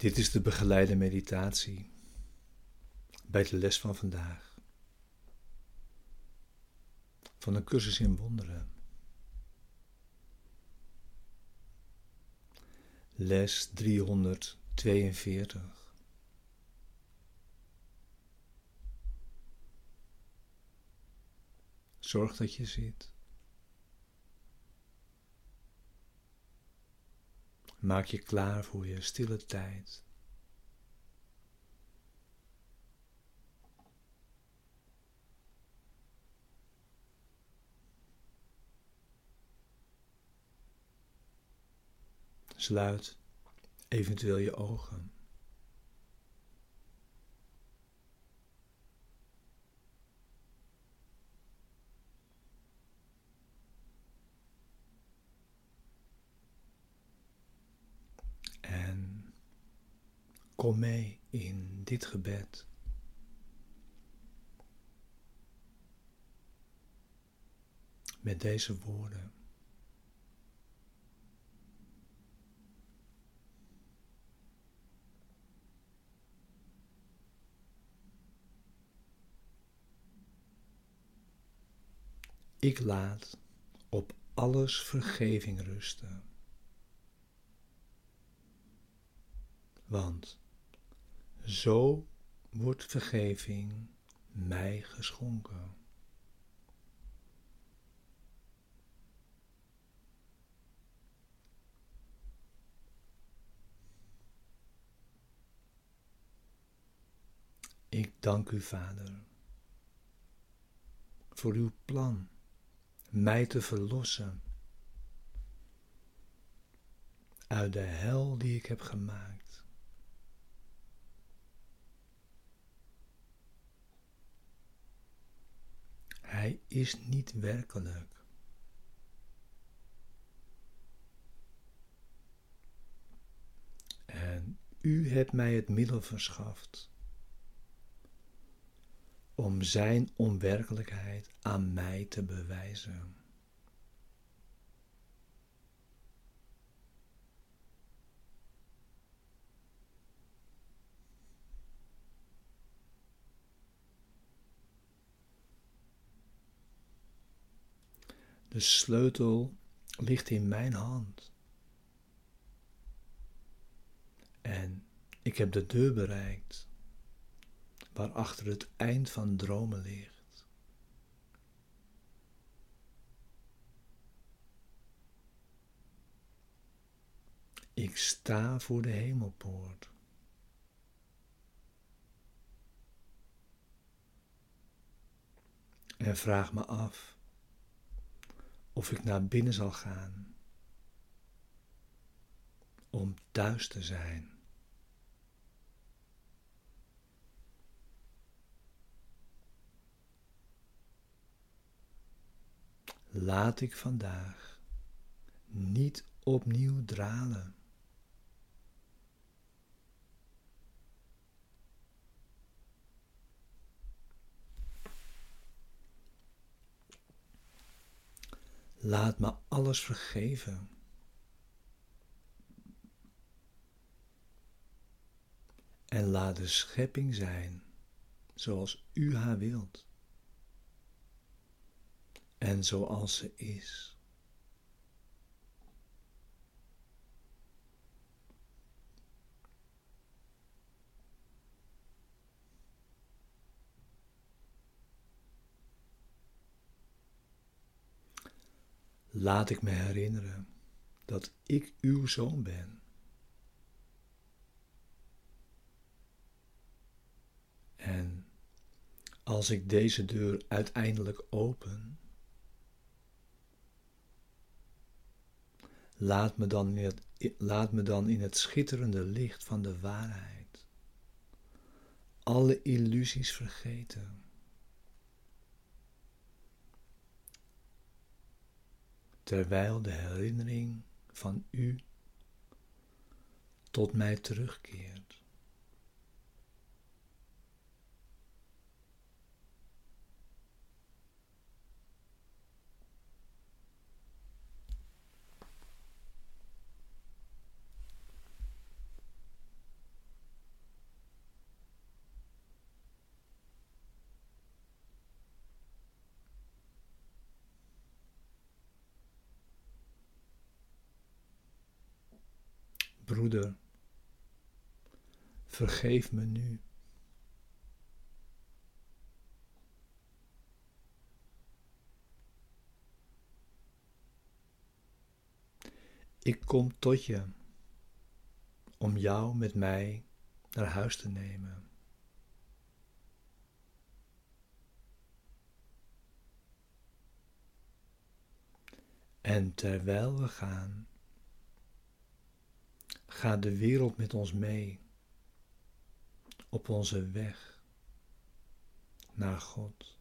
Dit is de begeleide meditatie bij de les van vandaag van een cursus in wonderen. Les 342. Zorg dat je zit. Maak je klaar voor je stille tijd. Sluit eventueel je ogen. Kom mee in dit gebed. Met deze woorden. Ik laat op alles vergeving rusten. Want zo wordt vergeving mij geschonken. Ik dank u, Vader, voor uw plan mij te verlossen uit de hel die ik heb gemaakt. Hij is niet werkelijk. En u hebt mij het middel verschaft om Zijn onwerkelijkheid aan mij te bewijzen. De sleutel ligt in mijn hand. En ik heb de deur bereikt waarachter het eind van dromen ligt. Ik sta voor de hemelpoort. En vraag me af of ik naar binnen zal gaan om thuis te zijn. laat ik vandaag niet opnieuw dralen. Laat me alles vergeven. En laat de schepping zijn zoals u haar wilt en zoals ze is. Laat ik me herinneren dat ik uw zoon ben. En als ik deze deur uiteindelijk open, Laat me, dan in het, laat me dan in het schitterende licht van de waarheid alle illusies vergeten. Terwijl de herinnering van u tot mij terugkeert. Broeder, vergeef me nu. Ik kom tot je om jou met mij naar huis te nemen. En terwijl we gaan, gaat de wereld met ons mee op onze weg naar God.